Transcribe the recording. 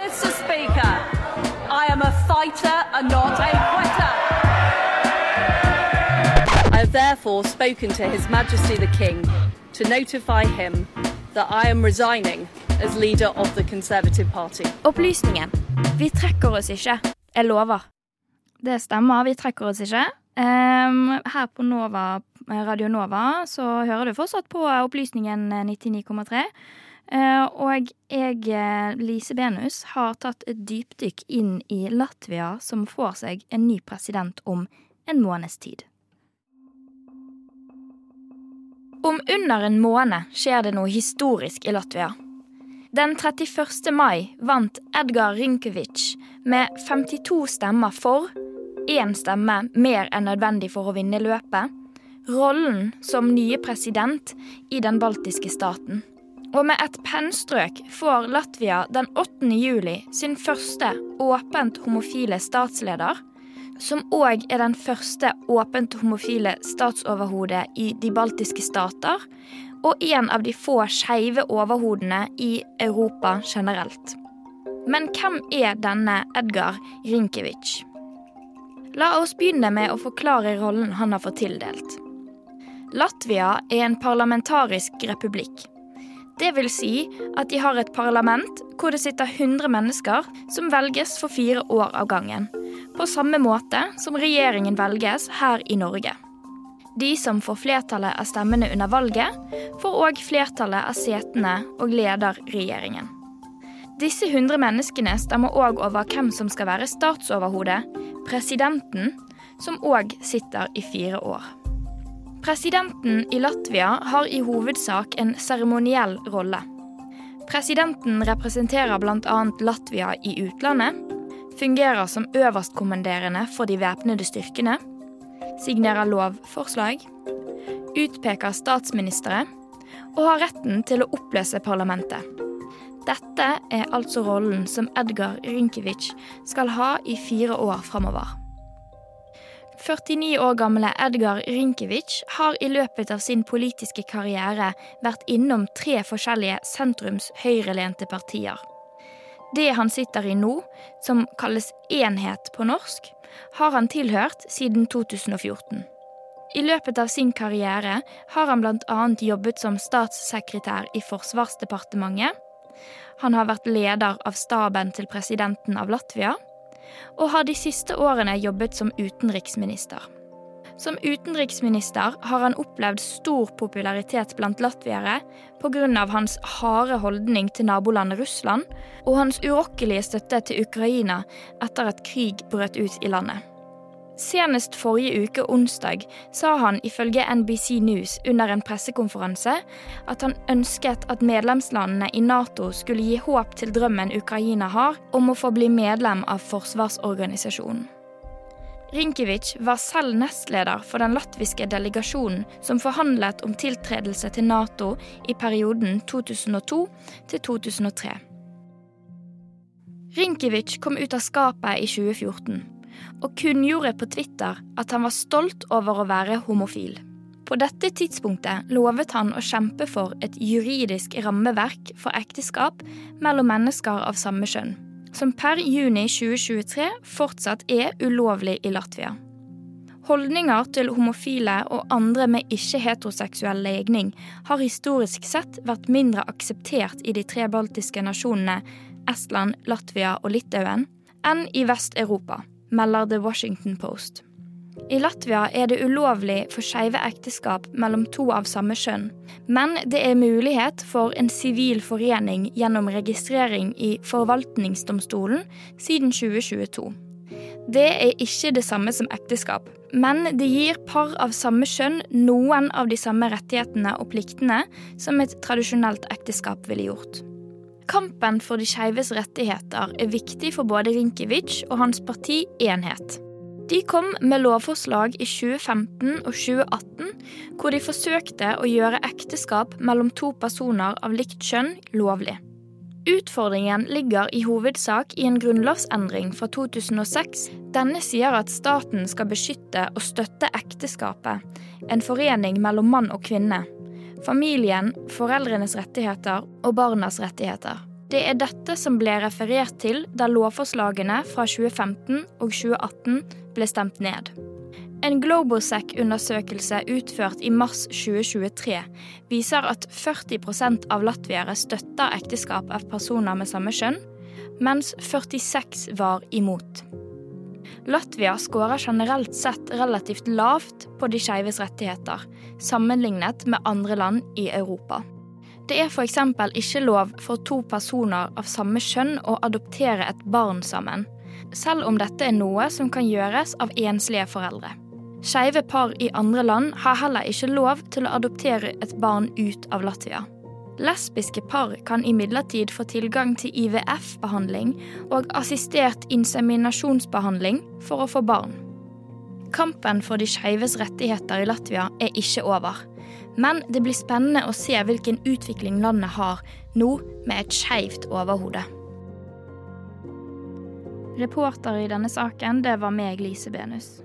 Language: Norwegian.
Mr. Speaker, I am a fighter and not a quitter. I have therefore spoken to His Majesty the King to notify him that I am resigning as leader of the Conservative Party. Opplysningen. Vi trekker oss ikke. Jeg lover. Det stemmer, vi trekker oss ikke. Um, her på Nova, Radio Nova så hører du fortsatt på Opplysningen 99,3. Eh, og jeg, eh, Lise Benus, har tatt et dypdykk inn i Latvia, som får seg en ny president om en måneds tid. Om under en måned skjer det noe historisk i Latvia. Den 31. mai vant Edgar Rinkovic med 52 stemmer for, én stemme mer enn nødvendig for å vinne løpet, rollen som nye president i den baltiske staten. Og med et pennstrøk får Latvia den 8. juli sin første åpent homofile statsleder, som òg er den første åpent homofile statsoverhodet i de baltiske stater, og en av de få skeive overhodene i Europa generelt. Men hvem er denne Edgar Rinkevic? La oss begynne med å forklare rollen han har fått tildelt. Latvia er en parlamentarisk republikk. Det vil si at de har et parlament hvor det sitter 100 mennesker som velges for fire år av gangen. På samme måte som regjeringen velges her i Norge. De som får flertallet av stemmene under valget, får òg flertallet av setene og leder regjeringen. Disse 100 menneskene stemmer òg over hvem som skal være statsoverhode, presidenten, som òg sitter i fire år. Presidenten i Latvia har i hovedsak en seremoniell rolle. Presidenten representerer bl.a. Latvia i utlandet, fungerer som øverstkommanderende for de væpnede styrkene, signerer lovforslag, utpeker statsministre og har retten til å oppløse parlamentet. Dette er altså rollen som Edgar Rinkevic skal ha i fire år framover. 49 år gamle Edgar Rinkevic har i løpet av sin politiske karriere vært innom tre forskjellige sentrums-høyrelente partier. Det han sitter i nå, som kalles Enhet på norsk, har han tilhørt siden 2014. I løpet av sin karriere har han bl.a. jobbet som statssekretær i Forsvarsdepartementet. Han har vært leder av staben til presidenten av Latvia, og har de siste årene jobbet som utenriksminister. Som utenriksminister har han opplevd stor popularitet blant latviere pga. hans harde holdning til nabolandet Russland og hans urokkelige støtte til Ukraina etter at krig brøt ut i landet. Senest forrige uke onsdag sa han ifølge NBC News under en pressekonferanse at han ønsket at medlemslandene i Nato skulle gi håp til drømmen Ukraina har om å få bli medlem av forsvarsorganisasjonen. Rinkevic var selv nestleder for den latviske delegasjonen som forhandlet om tiltredelse til Nato i perioden 2002 til 2003. Rinkevic kom ut av skapet i 2014 og kunngjorde på Twitter at han var stolt over å være homofil. På dette tidspunktet lovet han å kjempe for et juridisk rammeverk for ekteskap mellom mennesker av samme kjønn, som per juni 2023 fortsatt er ulovlig i Latvia. Holdninger til homofile og andre med ikke-heteroseksuell legning har historisk sett vært mindre akseptert i de tre baltiske nasjonene Estland, Latvia og Litauen enn i Vest-Europa melder The Washington Post. I Latvia er det ulovlig for skeive ekteskap mellom to av samme kjønn, men det er mulighet for en sivil forening gjennom registrering i forvaltningsdomstolen siden 2022. Det er ikke det samme som ekteskap, men det gir par av samme kjønn noen av de samme rettighetene og pliktene som et tradisjonelt ekteskap ville gjort. Kampen for de skeives rettigheter er viktig for både Rinkevic og hans parti Enhet. De kom med lovforslag i 2015 og 2018 hvor de forsøkte å gjøre ekteskap mellom to personer av likt kjønn lovlig. Utfordringen ligger i hovedsak i en grunnlovsendring fra 2006. Denne sier at staten skal beskytte og støtte ekteskapet, en forening mellom mann og kvinne familien, foreldrenes rettigheter og barnas rettigheter. Det er dette som ble referert til da lovforslagene fra 2015 og 2018 ble stemt ned. En Globosec-undersøkelse utført i mars 2023 viser at 40% av latviere støtter ekteskap av personer med samme kjønn, mens 46 var imot. Latvia skårer generelt sett relativt lavt på de skeives rettigheter, sammenlignet med andre land i Europa. Det er f.eks. ikke lov for to personer av samme kjønn å adoptere et barn sammen, selv om dette er noe som kan gjøres av enslige foreldre. Skeive par i andre land har heller ikke lov til å adoptere et barn ut av Latvia. Lesbiske par kan imidlertid få tilgang til IVF-behandling og assistert inseminasjonsbehandling for å få barn. Kampen for de skeives rettigheter i Latvia er ikke over. Men det blir spennende å se hvilken utvikling landet har nå med et skeivt overhode. Reporter i denne saken, det var meg, Lise Benus.